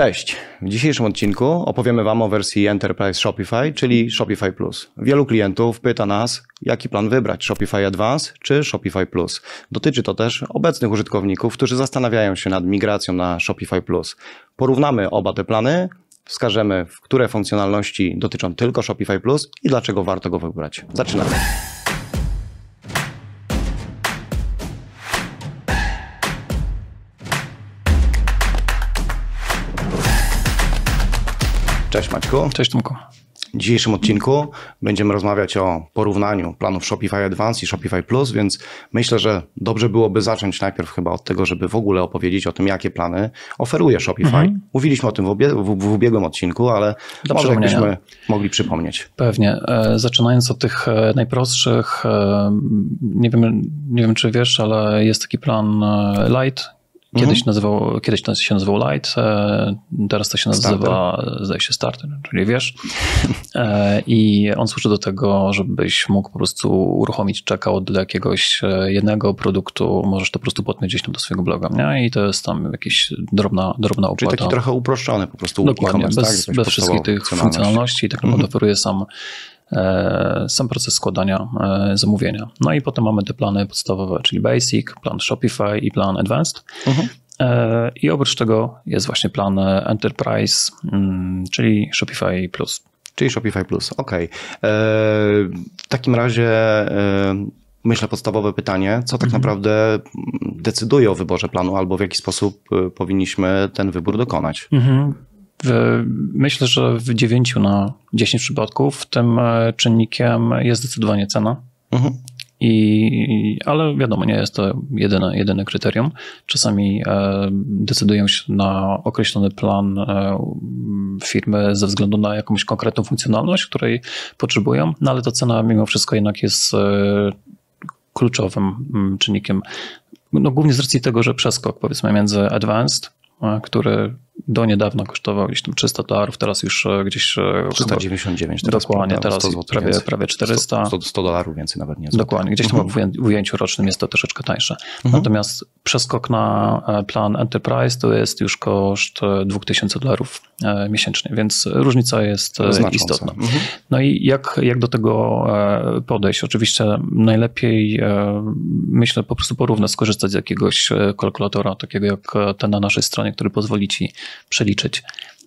Cześć! W dzisiejszym odcinku opowiemy Wam o wersji Enterprise Shopify, czyli Shopify Plus. Wielu klientów pyta nas, jaki plan wybrać, Shopify Advance czy Shopify Plus. Dotyczy to też obecnych użytkowników, którzy zastanawiają się nad migracją na Shopify Plus. Porównamy oba te plany, wskażemy, które funkcjonalności dotyczą tylko Shopify Plus i dlaczego warto go wybrać. Zaczynamy. Cześć Maćku. Cześć Tomku. W dzisiejszym odcinku będziemy rozmawiać o porównaniu planów Shopify Advance i Shopify Plus, więc myślę, że dobrze byłoby zacząć najpierw chyba od tego, żeby w ogóle opowiedzieć o tym, jakie plany oferuje Shopify. Mhm. Mówiliśmy o tym w, obie, w, w ubiegłym odcinku, ale może jakbyśmy mogli przypomnieć. Pewnie. E, zaczynając od tych e, najprostszych, e, nie wiem, nie wiem czy wiesz, ale jest taki plan Light, Kiedyś, mhm. nazywał, kiedyś to się nazywał Light, e, teraz to się nazywa, starter. zdaje się, Starter, czyli wiesz. E, I on służy do tego, żebyś mógł po prostu uruchomić checkout dla jakiegoś e, jednego produktu, możesz to po prostu podmieć gdzieś tam do swojego bloga, nie? I to jest tam jakieś drobna, drobna opłata. Czyli taki trochę uproszczony po prostu Dokładnie, bez, tak? bez wszystkich tych funkcjonalności. Tak naprawdę mhm. oferuje sam sam proces składania e, zamówienia. No i potem mamy te plany podstawowe, czyli Basic, plan Shopify i plan Advanced. Mhm. E, I oprócz tego jest właśnie plan Enterprise, mm, czyli Shopify Plus. Czyli Shopify Plus, ok. W takim razie myślę podstawowe pytanie, co tak mhm. naprawdę decyduje o wyborze planu albo w jaki sposób powinniśmy ten wybór dokonać? Mhm. Myślę, że w 9 na 10 przypadków tym e, czynnikiem jest zdecydowanie cena. Mhm. I, ale wiadomo, nie jest to jedyne, jedyne kryterium. Czasami e, decydują się na określony plan e, firmy ze względu na jakąś konkretną funkcjonalność, której potrzebują, no ale to cena mimo wszystko jednak jest kluczowym mm, czynnikiem. No, głównie z racji tego, że przeskok powiedzmy między advanced, który do niedawna kosztował gdzieś tam 300 dolarów, teraz już e, gdzieś... 399 e, teraz, Dokładnie, teraz prawie, prawie 400. 100, 100 dolarów więcej nawet nie Dokładnie, gdzieś tam mhm. w ujęciu rocznym jest to troszeczkę tańsze. Mhm. Natomiast przeskok na e, plan Enterprise to jest już koszt 2000 dolarów miesięcznie, więc różnica jest Znacząca. istotna. Mhm. No i jak, jak do tego podejść? Oczywiście najlepiej myślę po prostu porównać, skorzystać z jakiegoś kalkulatora, takiego jak ten na naszej stronie, który pozwoli ci przeliczyć,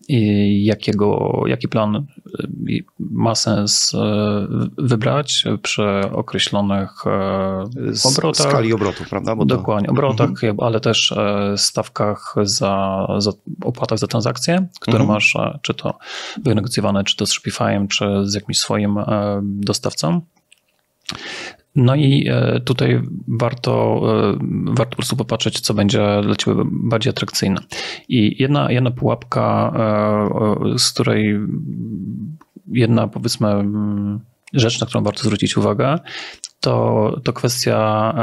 jakiego, jaki plan y, ma sens y, wybrać przy określonych y, obrotach. Skali obrotów, prawda? Bo Dokładnie, to... obrotach, mhm. ale też stawkach za, za opłatach za transakcje, które mhm. masz, czy to wynegocjowane, czy to z Shopify'em, czy z jakimś swoim dostawcą. No i e, tutaj warto, e, warto po prostu popatrzeć, co będzie dla Ciebie bardziej atrakcyjne. I jedna, jedna pułapka, e, z której jedna powiedzmy rzecz, na którą warto zwrócić uwagę, to, to kwestia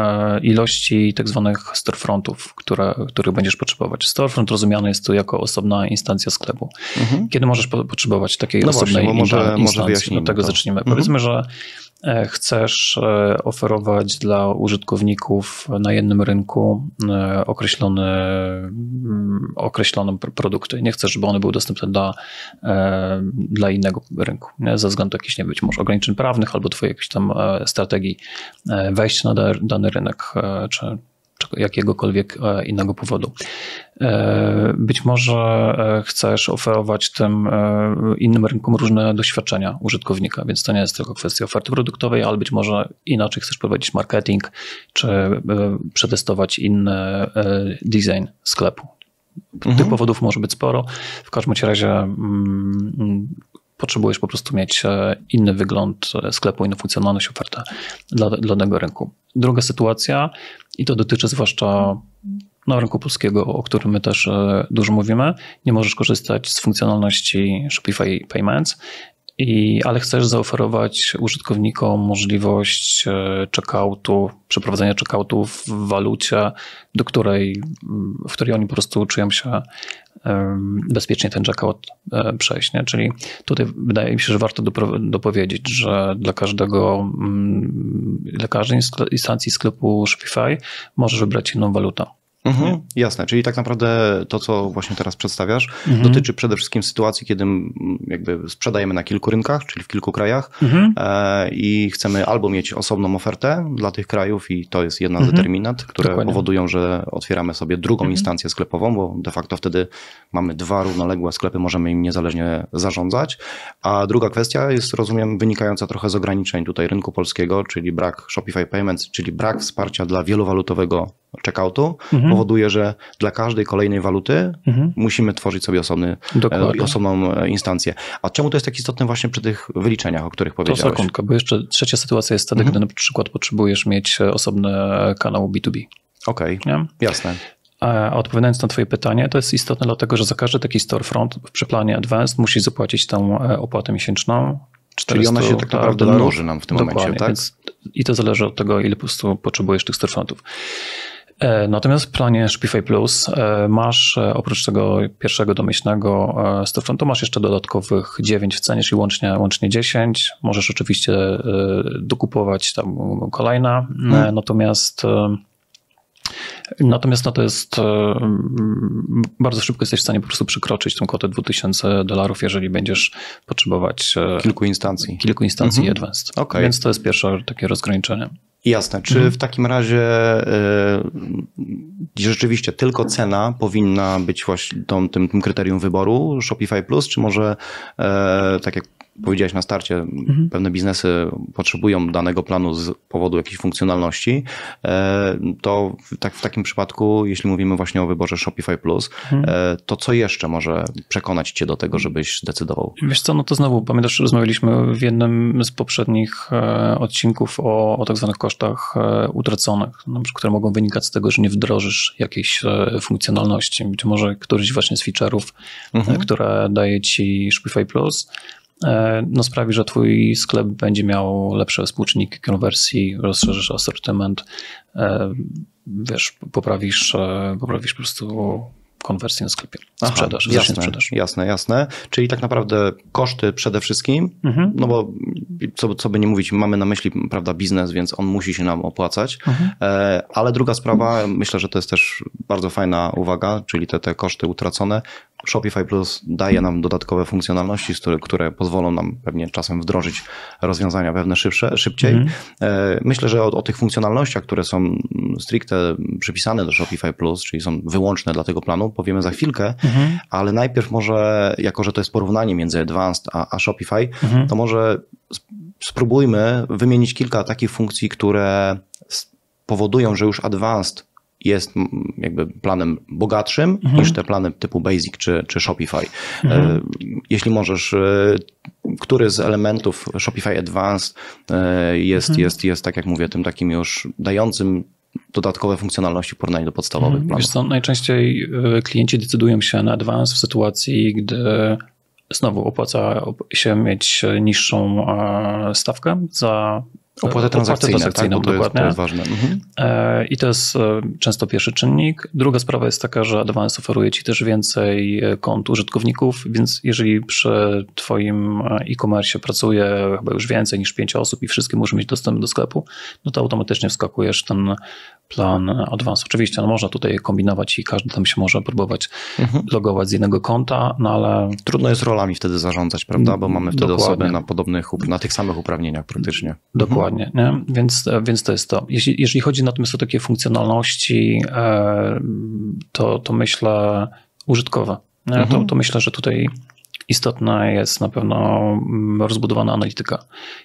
ilości tak zwanych storefrontów, które, których będziesz potrzebować. Storefront rozumiany jest tu jako osobna instancja sklepu. Mhm. Kiedy możesz po, potrzebować takiej no osobnej właśnie, może, instancji? Może Od tego to. zaczniemy. Mhm. Powiedzmy, że chcesz e, oferować dla użytkowników na jednym rynku e, określone, mm, określone produkty. Nie chcesz, żeby one były dostępne dla, dla innego rynku, nie? ze względu jakichś, nie być może ograniczeń prawnych albo twojej jakiejś tam strategii wejścia na dany rynek, czy, jakiegokolwiek e, innego powodu. E, być może e, chcesz oferować tym innym rynkom różne doświadczenia użytkownika, więc to nie jest tylko kwestia oferty produktowej, ale być może inaczej chcesz prowadzić marketing, czy przetestować inny design sklepu. Mhm. Tych powodów może być sporo. W każdym razie mm, potrzebujesz po prostu mieć inny wygląd sklepu, inną funkcjonalność, ofertę dla, dla danego rynku. Druga sytuacja, i to dotyczy zwłaszcza no, rynku polskiego, o którym my też e, dużo mówimy, nie możesz korzystać z funkcjonalności Shopify Payments, i, ale chcesz zaoferować użytkownikom możliwość e, checkoutu, przeprowadzenia checkoutu w walucie, do której, w której oni po prostu czują się bezpiecznie ten checkout e, przejść. Nie? Czyli tutaj wydaje mi się, że warto dopowiedzieć, że dla każdego, mm, dla każdej instancji sklepu Shopify możesz wybrać inną walutę. Mhm, jasne, czyli tak naprawdę to, co właśnie teraz przedstawiasz, Mhm. dotyczy przede wszystkim sytuacji, kiedy jakby sprzedajemy na kilku rynkach, czyli w kilku krajach Mhm. e, i chcemy albo mieć osobną ofertę dla tych krajów i to jest jedna z Mhm. determinant, które Dokładnie. powodują, że otwieramy sobie drugą Mhm. instancję sklepową, bo de facto wtedy mamy dwa równoległe sklepy, możemy im niezależnie zarządzać. A druga kwestia jest, rozumiem, wynikająca trochę z ograniczeń tutaj rynku polskiego, czyli brak Shopify Payments, czyli brak wsparcia dla wielowalutowego checkoutu, Mhm. powoduje, że dla każdej kolejnej waluty Mhm. musimy tworzyć sobie osobny, Dokładnie. e, osobną e, instancję. A czemu to jest tak istotne właśnie przy tych wyliczeniach, o których To powiedziałeś? sekundkę, bo jeszcze trzecia sytuacja jest wtedy, Mhm. gdy na przykład potrzebujesz mieć e, osobny kanał B2B. Okej, Nie? jasne. A odpowiadając na Twoje pytanie, to jest istotne dlatego, że za każdy taki storefront przy planie Advanced musisz zapłacić tą opłatę miesięczną. Czyli ona 400 się tak naprawdę mnoży nam w tym Dokładnie, momencie, tak? Więc, I to zależy od tego, ile po prostu potrzebujesz tych storefrontów. E, Natomiast w planie Shopify Plus e, masz e, oprócz tego pierwszego domyślnego storefrontu masz jeszcze dodatkowych 9 w cenie, czyli łącznie, łącznie 10. Możesz oczywiście dokupować tam kolejne, e, Hmm. natomiast Natomiast no to jest bardzo szybko jesteś w stanie po prostu przekroczyć tą kwotę 2000 dolarów, jeżeli będziesz potrzebować Kilku instancji. kilku instancji Mhm. Advanced. Okej. Więc to jest pierwsze takie rozgraniczenie. Jasne. Czy Mhm. w takim razie y, rzeczywiście tylko cena powinna być właśnie tą, tym, tym kryterium wyboru Shopify Plus, czy może e, tak jak powiedziałeś na starcie, Mhm. pewne biznesy potrzebują danego planu z powodu jakiejś funkcjonalności, e, to w, tak, w takim przypadku, jeśli mówimy właśnie o wyborze Shopify Plus, Mhm. e, to co jeszcze może przekonać cię do tego, żebyś zdecydował? Wiesz co, no to znowu, pamiętasz, rozmawialiśmy w jednym z poprzednich e, odcinków o, o tak zwanych kosztach utraconych, no, które mogą wynikać z tego, że nie wdrożysz jakiejś funkcjonalności. Być może któryś właśnie z feature'ów, Mhm. które daje ci Shopify Plus, no sprawi, że twój sklep będzie miał lepsze współczynniki konwersji, rozszerzysz asortyment, e, wiesz, poprawisz, e, poprawisz po prostu konwersję na sklepie. Aha, Sprzedaż, zacznie jasne, sprzedaż. jasne, jasne. Czyli tak naprawdę koszty przede wszystkim, Mhm. no bo co, co by nie mówić, mamy na myśli prawda, biznes, więc on musi się nam opłacać. Mhm. E, Ale druga sprawa, myślę, że to jest też bardzo fajna uwaga, czyli te, te koszty utracone. Shopify Plus daje nam dodatkowe funkcjonalności, które, pozwolą nam pewnie czasem wdrożyć rozwiązania pewne szybsze, szybciej. E, Myślę, że o, o tych funkcjonalnościach, które są stricte przypisane do Shopify Plus, czyli są wyłączne dla tego planu, powiemy za chwilkę, Mhm. ale najpierw może, jako że to jest porównanie między Advanced a, a Shopify, Mhm. to może sp- spróbujmy wymienić kilka takich funkcji, które powodują, że już Advanced jest jakby planem bogatszym Mhm. niż te plany typu Basic czy, czy Shopify. Mhm. E, Jeśli możesz, e, który z elementów Shopify Advanced e, jest, Mhm. jest, jest, tak jak mówię, tym takim już dającym dodatkowe funkcjonalności w porównaniu do podstawowych Mhm. planów? Wiesz co, najczęściej klienci decydują się na advance w sytuacji, gdy znowu opłaca się mieć niższą stawkę za Opłaty transakcyjne, tak? to jest, to dokładnie. jest ważne. Mhm. E, I to jest e, często pierwszy czynnik. Druga sprawa jest taka, że Advance oferuje Ci też więcej e, kont użytkowników, więc jeżeli przy Twoim e-commerce pracuje chyba już więcej niż pięć osób i wszystkie muszą mieć dostęp do sklepu, no to automatycznie wskakujesz ten plan Advance. Oczywiście no można tutaj kombinować i każdy tam się może próbować Mhm. logować z jednego konta, no ale Trudno jest rolami wtedy zarządzać, prawda? Bo mamy wtedy Dokładnie. osoby na podobnych, na tych samych uprawnieniach praktycznie. Dokładnie, nie? Więc, więc to jest to. Jeśli, jeżeli chodzi natomiast o takie funkcjonalności, e, to, to myślę użytkowe. Nie? To, Mhm. to myślę, że tutaj istotna jest na pewno mm, rozbudowana analityka.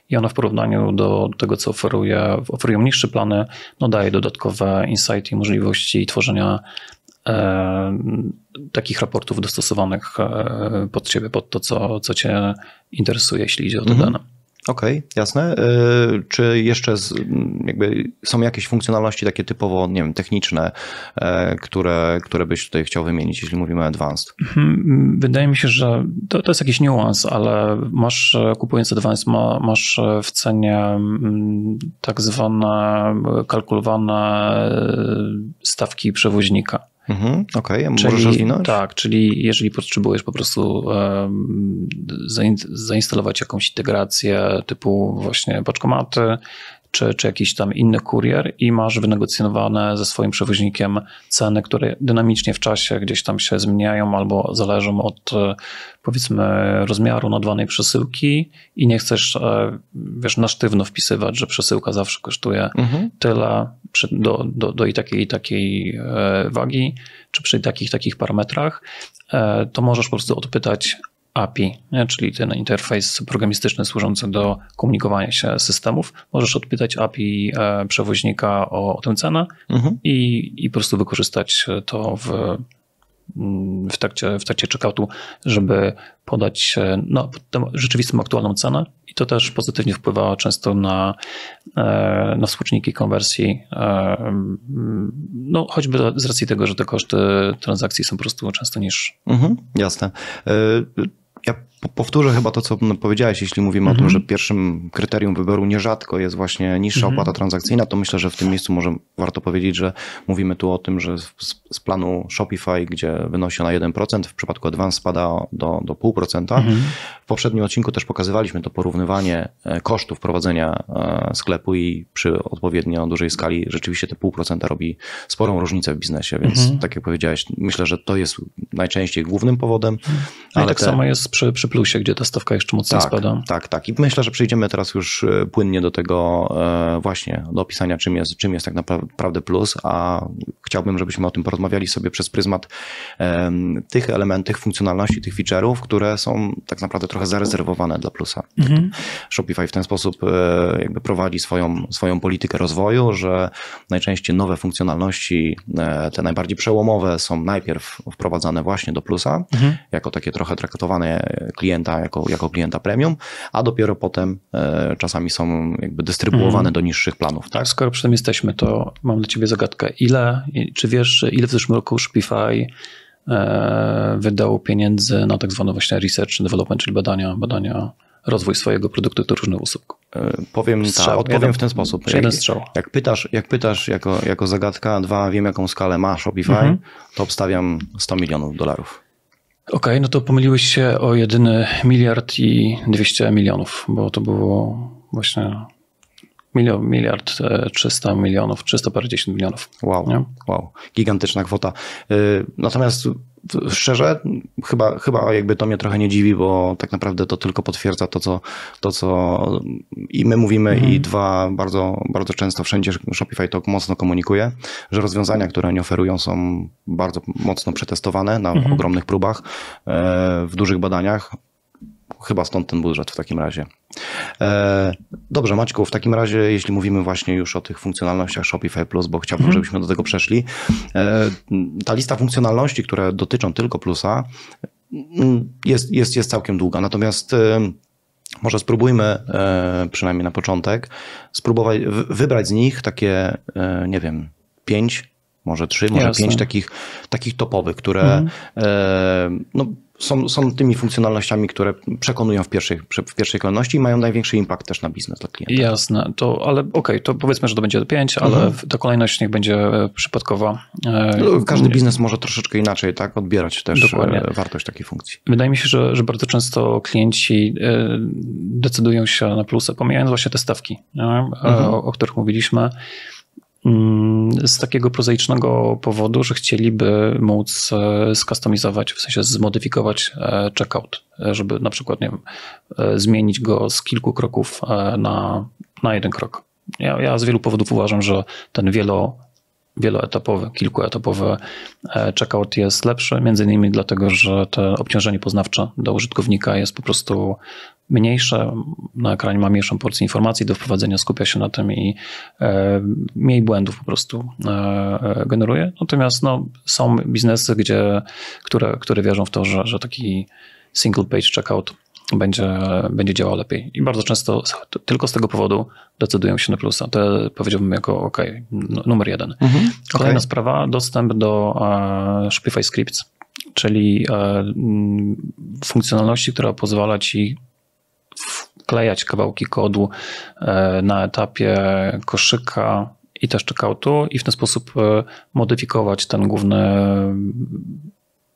I ona w porównaniu do tego, co oferuje, oferują niższe plany, no daje dodatkowe insighty i możliwości tworzenia e, takich raportów dostosowanych e, pod ciebie, pod to, co, co cię interesuje, jeśli idzie o te Mhm. dane. Okej, jasne. Y, Czy jeszcze z, jakby są jakieś funkcjonalności takie typowo, nie wiem, techniczne, e, które, które byś tutaj chciał wymienić, jeśli mówimy Advanced? Mhm, Wydaje mi się, że to, to jest jakiś niuans, ale masz, kupując Advanced, ma, masz w cenie mm, tak zwane kalkulowane e, stawki przewoźnika. Mhm, Okej, możesz rozwinąć? Tak, czyli jeżeli potrzebujesz po prostu zain- zainstalować jakąś integrację typu właśnie paczkomaty czy, czy jakiś tam inny kurier i masz wynegocjowane ze swoim przewoźnikiem ceny, które dynamicznie w czasie gdzieś tam się zmieniają albo zależą od powiedzmy rozmiaru nadawanej przesyłki i nie chcesz wiesz, na sztywno wpisywać, że przesyłka zawsze kosztuje mhm. tyle do, do, do i takiej i takiej wagi, czy przy takich takich parametrach, to możesz po prostu odpytać API, czyli ten interfejs programistyczny służący do komunikowania się systemów. Możesz odpytać API e, przewoźnika o, o tę cenę mhm. i, i po prostu wykorzystać to w, mm, w trakcie, w trakcie checkoutu, żeby podać no, rzeczywistą aktualną cenę i to też pozytywnie wpływa często na, e, na współczynniki konwersji, e, no choćby z racji tego, że te koszty transakcji są po prostu często niższe. Mhm, jasne. Ja powtórzę chyba to, co powiedziałeś, jeśli mówimy o tym, że pierwszym kryterium wyboru nierzadko jest właśnie niższa opłata transakcyjna, to myślę, że w tym miejscu może warto powiedzieć, że mówimy tu o tym, że z, planu Shopify, gdzie wynosi ona 1%, w przypadku Advance spada do, do 0,5%. W poprzednim odcinku też pokazywaliśmy to porównywanie e, kosztów prowadzenia e, sklepu i przy odpowiednio dużej skali rzeczywiście te 0,5% robi sporą różnicę w biznesie, więc tak jak powiedziałeś, myślę, że to jest najczęściej głównym powodem. No ale tak te... samo jest przy, przy plusie, gdzie ta stawka jeszcze mocno tak, spada. Tak, tak. I myślę, że przejdziemy teraz już e, płynnie do tego e, właśnie, do opisania, czym jest, czym jest tak naprawdę plus, a chciałbym, żebyśmy o tym porozmawiali sobie przez pryzmat tych elementów, tych funkcjonalności, tych feature'ów, które są tak naprawdę trochę zarezerwowane dla plusa. Mhm. Shopify w ten sposób e, jakby prowadzi swoją, swoją politykę rozwoju, że najczęściej nowe funkcjonalności, te najbardziej przełomowe są najpierw wprowadzane właśnie do plusa, mhm. jako takie trochę traktowane klienta jako, jako klienta premium, a dopiero potem e, czasami są jakby dystrybuowane mhm. do niższych planów. Tak? Skoro przy tym jesteśmy, to mam dla ciebie zagadkę. Ile, czy wiesz, ile w zeszłym roku Shopify e, wydał pieniędzy na tak zwane właśnie research and development, czyli badania, badania rozwój swojego produktu do różnych usług? E, powiem strzał, tak, odpowiem jeden, w ten sposób. Jak, jeden strzał. Jak pytasz, jak pytasz jako, jako zagadka, dwa, wiem jaką skalę ma Shopify, mhm. to obstawiam 100 milionów dolarów. Okej, okay, no to pomyliłeś się o jedyny miliard i 200 milionów, bo to było właśnie miliard 300 e, milionów, 300 parędziesiąt milionów. Wow, nie? wow, gigantyczna kwota. E, natomiast szczerze, chyba, chyba jakby to mnie trochę nie dziwi, bo tak naprawdę to tylko potwierdza to, co, to, co i my mówimy, mhm. i dwa, bardzo, bardzo często wszędzie Shopify to mocno komunikuje, że rozwiązania, które oni oferują, są bardzo mocno przetestowane na mhm. ogromnych próbach, e, w dużych badaniach. Chyba stąd ten budżet w takim razie. E, dobrze, Maćku, w takim razie, jeśli mówimy właśnie już o tych funkcjonalnościach Shopify Plus, bo chciałbym, mhm. żebyśmy do tego przeszli, e, ta lista funkcjonalności, które dotyczą tylko plusa, mm, jest, jest, jest całkiem długa. Natomiast e, może spróbujmy, przynajmniej na początek, spróbować wybrać z nich takie, nie wiem, pięć, może trzy, może Jasne. pięć takich, takich topowych, które mhm. no, są, są tymi funkcjonalnościami, które przekonują w pierwszej, w pierwszej kolejności i mają największy impact też na biznes dla klienta. Jasne, to, ale okej, okay, to powiedzmy, że to będzie 5, ale mhm. ta kolejność niech będzie e, przypadkowa. E, no, każdy biznes może troszeczkę inaczej tak odbierać też e, Dokładnie. wartość takiej funkcji. Wydaje mi się, że, że bardzo często klienci decydują się na plusy, pomijając właśnie te stawki, mhm. o, o których mówiliśmy. Mm, z takiego prozaicznego powodu, że chcieliby móc e, skustomizować, w sensie zmodyfikować e, checkout, e, żeby na przykład nie wiem, zmienić go z kilku kroków na, na jeden krok. Ja, ja z wielu powodów uważam, że ten wielo, wieloetapowy, kilkuetapowy checkout jest lepszy, między innymi dlatego, że to obciążenie poznawcze do użytkownika jest po prostu mniejsze, na ekranie ma mniejszą porcję informacji do wprowadzenia, skupia się na tym i e, mniej błędów po prostu e, e, generuje. Natomiast no, są biznesy, gdzie, które, które wierzą w to, że, że taki single page checkout będzie, będzie działał lepiej. I bardzo często tylko z tego powodu decydują się na plusa. To powiedziałbym jako ok, numer jeden. Mhm, Kolejna okay. sprawa, dostęp do e, Shopify Scripts, czyli e, funkcjonalności, która pozwala ci wklejać kawałki kodu e, na etapie koszyka i też checkoutu i w ten sposób modyfikować ten główny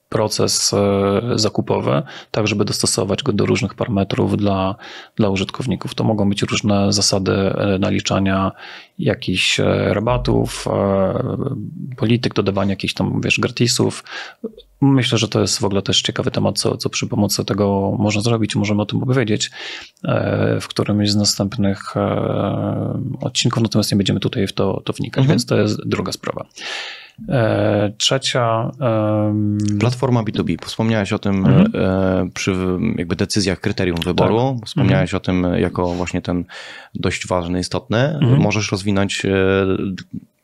proces e, zakupowy, tak żeby dostosować go do różnych parametrów dla, dla użytkowników. To mogą być różne zasady e, naliczania jakichś e, rabatów, polityk, dodawania jakichś tam, wiesz, gratisów. Myślę, że to jest w ogóle też ciekawy temat, co, co przy pomocy tego można zrobić. Możemy o tym opowiedzieć w którymś z następnych odcinków, natomiast nie będziemy tutaj w to, to wnikać, mhm. więc to jest druga sprawa. E, trzecia. Platforma B2B. Wspomniałeś o tym mhm. E, przy jakby decyzjach kryterium wyboru. Tak. Wspomniałeś mhm. o tym jako właśnie ten dość ważny, istotny. Mhm. Możesz rozwinąć, e,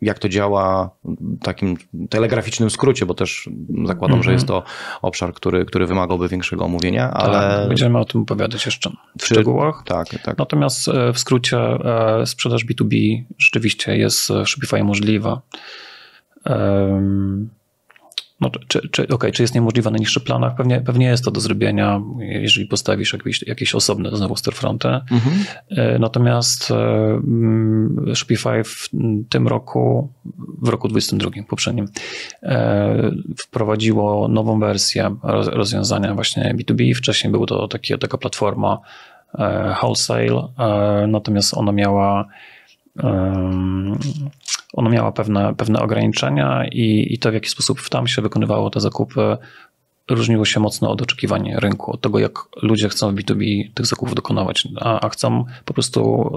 jak to działa w takim telegraficznym skrócie, bo też zakładam, że jest to obszar, który, który wymagałby większego omówienia, tak, ale. Tak, będziemy o tym opowiadać jeszcze w szczegółach. Tak, tak. Natomiast w skrócie sprzedaż B2B rzeczywiście jest w Shopify możliwa. No, czy, czy, okay, czy jest niemożliwe na niższych planach? Pewnie, pewnie jest to do zrobienia, jeżeli postawisz jakieś, jakieś osobne znowu storefronty. Mhm. E, natomiast e, mm, Shopify w tym roku, w roku 2022 poprzednim, e, wprowadziło nową wersję rozwiązania właśnie B2B. Wcześniej była to takie, taka platforma wholesale, natomiast ona miała ona miała pewne, pewne ograniczenia i, i to, w jaki sposób tam się wykonywało te zakupy, różniło się mocno od oczekiwań rynku, od tego, jak ludzie chcą w B2B tych zakupów dokonywać, a, a chcą po prostu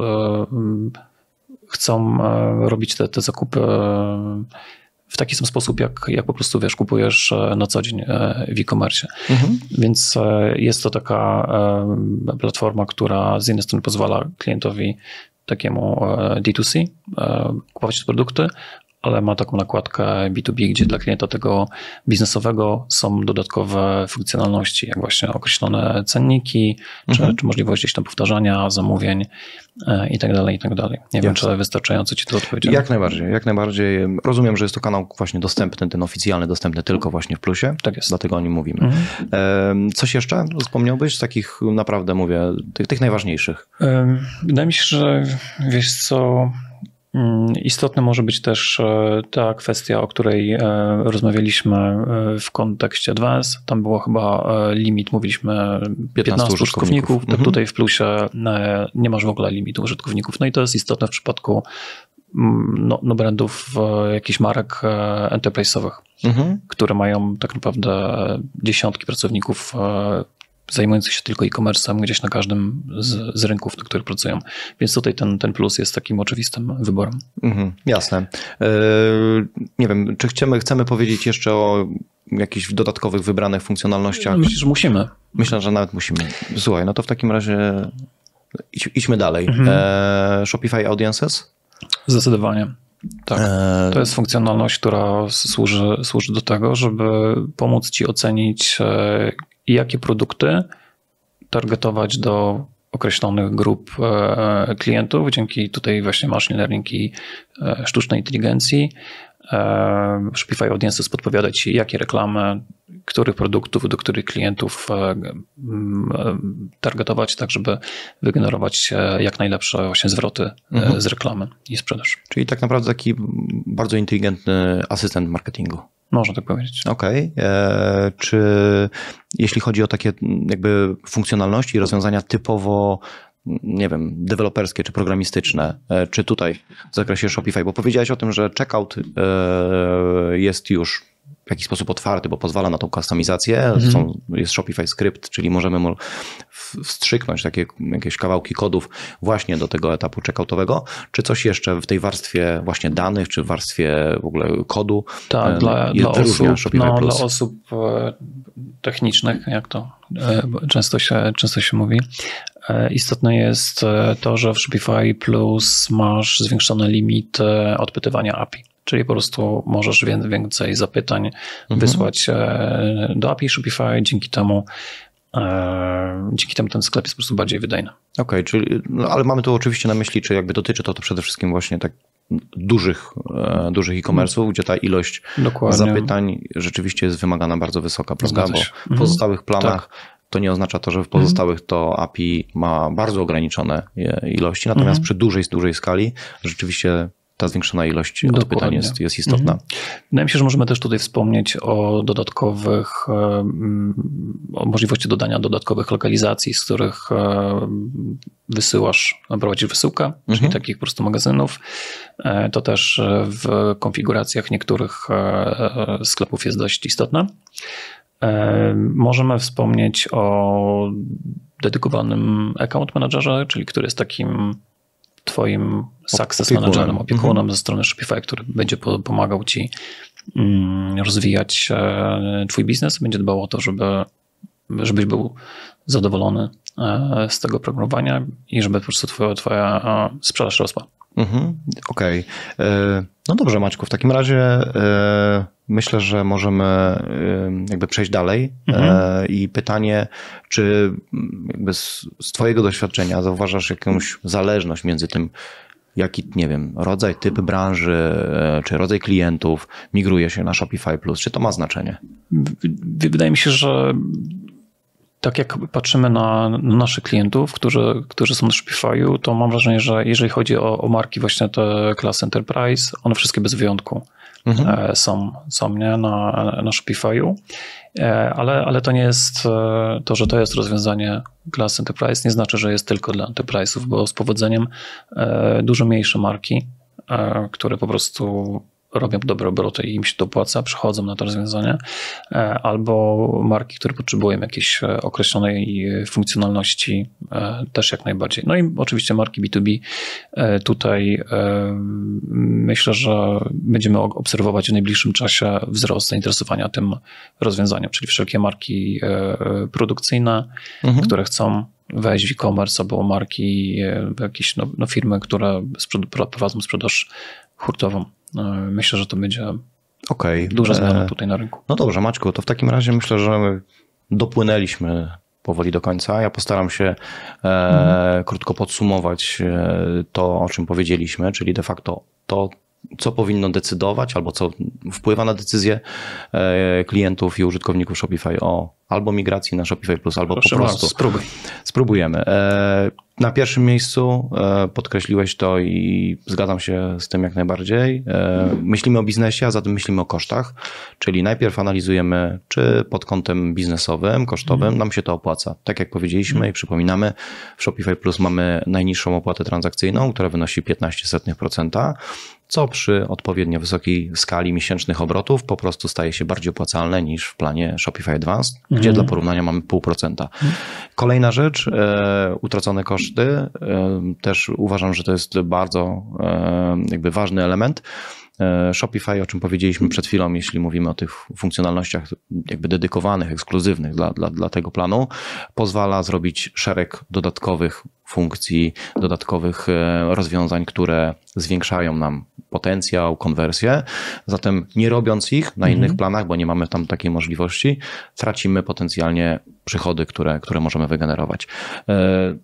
chcą e, robić te, te zakupy e, w taki sam sposób, jak, jak po prostu wiesz, kupujesz e, na co dzień w e-commerce. Mhm. Więc jest to taka platforma, która z jednej strony pozwala klientowi takiemu e, D2C, e, kupować produkty, ale ma taką nakładkę B2B, gdzie dla klienta tego biznesowego są dodatkowe funkcjonalności, jak właśnie określone cenniki, mhm. czy, czy możliwość gdzieś tam powtarzania zamówień e, i tak dalej, i tak dalej. Nie wiem, czy wystarczająco Ci to odpowiedziałem. Jak najbardziej, jak najbardziej. Rozumiem, że jest to kanał właśnie dostępny, ten oficjalny, dostępny tylko właśnie w plusie. Tak jest. Dlatego o nim mówimy. Mhm. Coś jeszcze wspomniałbyś z takich naprawdę, mówię, tych, tych najważniejszych? Wydaje mi się, że wiesz co, istotne może być też e, ta kwestia, o której e, rozmawialiśmy e, w kontekście Advance. Tam było chyba limit, mówiliśmy 15, 15 użytkowników. Tak mhm. tutaj w plusie nie masz w ogóle limitu użytkowników. No i to jest istotne w przypadku mm, no, no brandów jakichś marek enterprise'owych, mhm. które mają tak naprawdę dziesiątki pracowników zajmujących się tylko e-commerce'em gdzieś na każdym z, z, rynków, na których pracują. Więc tutaj ten, ten plus jest takim oczywistym wyborem. Mhm, jasne. Yy, nie wiem, czy chcemy, chcemy powiedzieć jeszcze o jakichś dodatkowych wybranych funkcjonalnościach? Myślę, że musimy. Myślę, że nawet musimy. Słuchaj, no to w takim razie idź, idźmy dalej. Mhm. E, Shopify Audiences? Zdecydowanie. Tak. E, to jest funkcjonalność, która służy, służy do tego, żeby pomóc ci ocenić, i jakie produkty targetować do określonych grup e, klientów dzięki tutaj właśnie machine learning i e, sztucznej inteligencji. E, Shopify Audiences podpowiada Ci, jakie reklamy, których produktów, do których klientów targetować, tak żeby wygenerować jak najlepsze właśnie zwroty mhm. z reklamy i sprzedaż. Czyli tak naprawdę taki bardzo inteligentny asystent marketingu. Można tak powiedzieć. Okej. Okay. E, czy jeśli chodzi o takie jakby funkcjonalności i rozwiązania typowo nie wiem, deweloperskie czy programistyczne, e, czy tutaj w zakresie Shopify, bo powiedziałeś o tym, że checkout e, jest już w jakiś sposób otwarty, bo pozwala na tą kustomizację. Mhm. Są, jest Shopify Script, czyli możemy wstrzyknąć takie jakieś kawałki kodów właśnie do tego etapu checkoutowego, czy coś jeszcze w tej warstwie właśnie danych, czy w warstwie w ogóle kodu tak, e, dla, dla, osób, no, dla osób e, technicznych, jak to e, często się, często się mówi. Istotne jest to, że w Shopify Plus masz zwiększony limit odpytywania API czyli po prostu możesz więcej zapytań mhm. wysłać e, do API Shopify, dzięki temu e, dzięki temu ten sklep jest po prostu bardziej wydajny. Okej, okay, czyli, no, ale mamy tu oczywiście na myśli, czy jakby dotyczy to, to przede wszystkim właśnie tak dużych, e, dużych e-commerce'ów, gdzie ta ilość Dokładnie. zapytań rzeczywiście jest wymagana bardzo wysoka, prawda? Bo w mhm. pozostałych planach tak. to nie oznacza to, że w pozostałych to API ma bardzo ograniczone ilości, natomiast mhm. przy dużej, dużej skali rzeczywiście ta zwiększona ilość Dokładnie. odpytań jest, jest istotna. Mhm. Wydaje mi się, że możemy też tutaj wspomnieć o dodatkowych, o możliwości dodania dodatkowych lokalizacji, z których wysyłasz, prowadzisz wysyłkę, mhm. czyli takich po prostu magazynów. E, to też w konfiguracjach niektórych e, sklepów jest dość istotne. E, możemy wspomnieć o dedykowanym account managerze, czyli który jest takim twoim success managerem, opiekunem mhm. ze strony Shopify, który będzie pomagał ci mm, rozwijać e, twój biznes, będzie dbał o to, żeby, żebyś był zadowolony e, z tego programowania i żeby po prostu twoja, twoja sprzedaż rosła. Mhm, Okej. Okay. E, no dobrze, Maćku, w takim razie e, myślę, że możemy e, jakby przejść dalej. Mhm. I pytanie, czy jakby z, z Twojego doświadczenia zauważasz jakąś zależność między tym, jaki, nie wiem, rodzaj, typ branży, czy rodzaj klientów migruje się na Shopify Plus? Czy to ma znaczenie? Wydaje mi się, że tak jak patrzymy na, na, naszych klientów, którzy, którzy są na Shopify'u, to mam wrażenie, że jeżeli chodzi o, o marki właśnie te klasy Enterprise, one wszystkie bez wyjątku mhm. E, są, są nie, na, na Shopify'u, e, ale, ale to nie jest e, to, że to jest rozwiązanie klasy Enterprise, nie znaczy, że jest tylko dla Enterprise'ów, bo z powodzeniem dużo mniejsze marki, które po prostu robią dobre obroty i im się to opłaca, przychodzą na to rozwiązanie, e, albo marki, które potrzebują jakiejś e, określonej e, funkcjonalności, też jak najbardziej. No i oczywiście marki B2B. Tutaj myślę, że będziemy obserwować w najbliższym czasie wzrost zainteresowania tym rozwiązaniem, czyli wszelkie marki produkcyjne, mhm. które chcą wejść w e-commerce albo marki, jakieś no, no firmy, które prowadzą sprzedaż hurtową. No, myślę, że to będzie okay. duża zmiana e, tutaj na rynku. No dobrze, Maćku, to w takim razie myślę, że dopłynęliśmy powoli do końca. Ja postaram się e, mhm. krótko podsumować e, to, o czym powiedzieliśmy, czyli de facto to, co powinno decydować albo co wpływa na decyzję e, klientów i użytkowników Shopify o albo migracji na Shopify Plus, albo Proszę po prostu. Bardzo, spróbuj. Spróbujemy. E, na pierwszym miejscu e, podkreśliłeś to i zgadzam się z tym jak najbardziej. Myślimy o biznesie, a zatem myślimy o kosztach, czyli najpierw analizujemy, czy pod kątem biznesowym, kosztowym mm. nam się to opłaca. Tak jak powiedzieliśmy mm. i przypominamy, w Shopify Plus mamy najniższą opłatę transakcyjną, która wynosi 15%, co przy odpowiednio wysokiej skali miesięcznych obrotów po prostu staje się bardziej opłacalne niż w planie Shopify Advanced, mm. gdzie dla porównania mamy 0,5%. Mm. Kolejna rzecz, e, utracone koszty. E, też uważam, że to jest bardzo e, jakby ważny element. E, Shopify, o czym powiedzieliśmy przed chwilą, jeśli mówimy o tych funkcjonalnościach jakby dedykowanych, ekskluzywnych dla, dla, dla tego planu, pozwala zrobić szereg dodatkowych funkcji, dodatkowych e, rozwiązań, które zwiększają nam potencjał, konwersję. Zatem nie robiąc ich na innych mhm. planach, bo nie mamy tam takiej możliwości, tracimy potencjalnie przychody, które, które możemy wygenerować. E,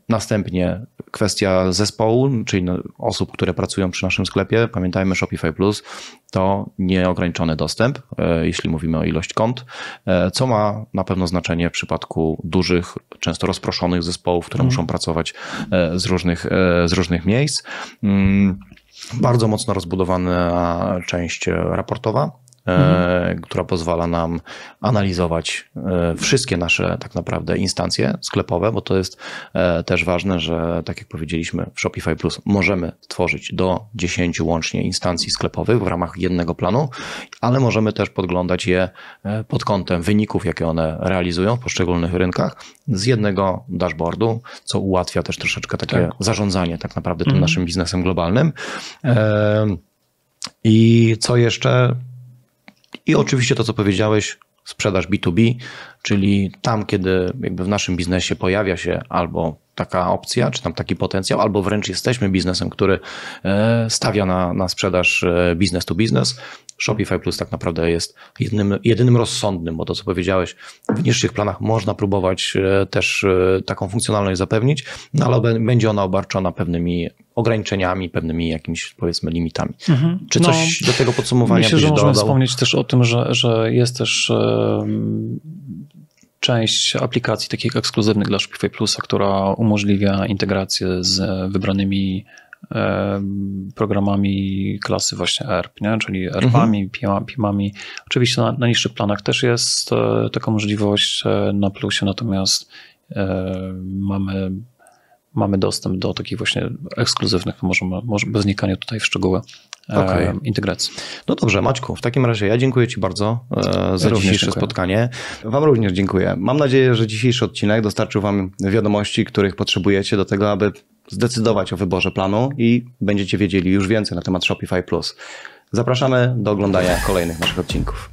następnie kwestia zespołu, czyli no, osób, które pracują przy naszym sklepie. Pamiętajmy, Shopify Plus to nieograniczony dostęp, e, jeśli mówimy o ilość kont, e, co ma na pewno znaczenie w przypadku dużych, często rozproszonych zespołów, które mm. muszą pracować z różnych, z różnych miejsc. Mm, bardzo mocno rozbudowana część raportowa, mhm. która pozwala nam analizować e, wszystkie nasze tak naprawdę instancje sklepowe, bo to jest e, też ważne, że tak jak powiedzieliśmy w Shopify Plus możemy tworzyć do 10 łącznie instancji sklepowych w ramach jednego planu, ale możemy też podglądać je pod kątem wyników, jakie one realizują w poszczególnych rynkach z jednego dashboardu, co ułatwia też troszeczkę takie tak. zarządzanie tak naprawdę tym mhm. naszym biznesem globalnym. I co jeszcze? I oczywiście to, co powiedziałeś, sprzedaż B2B, czyli tam, kiedy jakby w naszym biznesie pojawia się albo taka opcja, czy tam taki potencjał, albo wręcz jesteśmy biznesem, który e, stawia na, na sprzedaż e, business to business. Shopify Plus tak naprawdę jest jedynym, jedynym rozsądnym, bo to, co powiedziałeś, w niższych planach można próbować e, też taką funkcjonalność zapewnić, no ale będzie ona obarczona pewnymi ograniczeniami, pewnymi jakimiś powiedzmy limitami. Mhm. Czy coś no, do tego podsumowania Myślę, że możemy wspomnieć też o tym, że, że jest też część aplikacji takich ekskluzywnych dla Shopify Plusa, która umożliwia integrację z wybranymi e, programami klasy właśnie ERP, nie? czyli ERP-ami, mhm. PIM-ami. Oczywiście na, na niższych planach też jest e, taka możliwość e, na plusie, natomiast mamy, mamy dostęp do takich właśnie ekskluzywnych, możemy, może bez wnikania tutaj w szczegóły okay. integracji. No dobrze, Maćku, w takim razie ja dziękuję Ci bardzo za ja dzisiejsze dziękuję. spotkanie. Wam również dziękuję. Mam nadzieję, że dzisiejszy odcinek dostarczył Wam wiadomości, których potrzebujecie do tego, aby zdecydować o wyborze planu i będziecie wiedzieli już więcej na temat Shopify Plus. Zapraszamy do oglądania kolejnych naszych odcinków.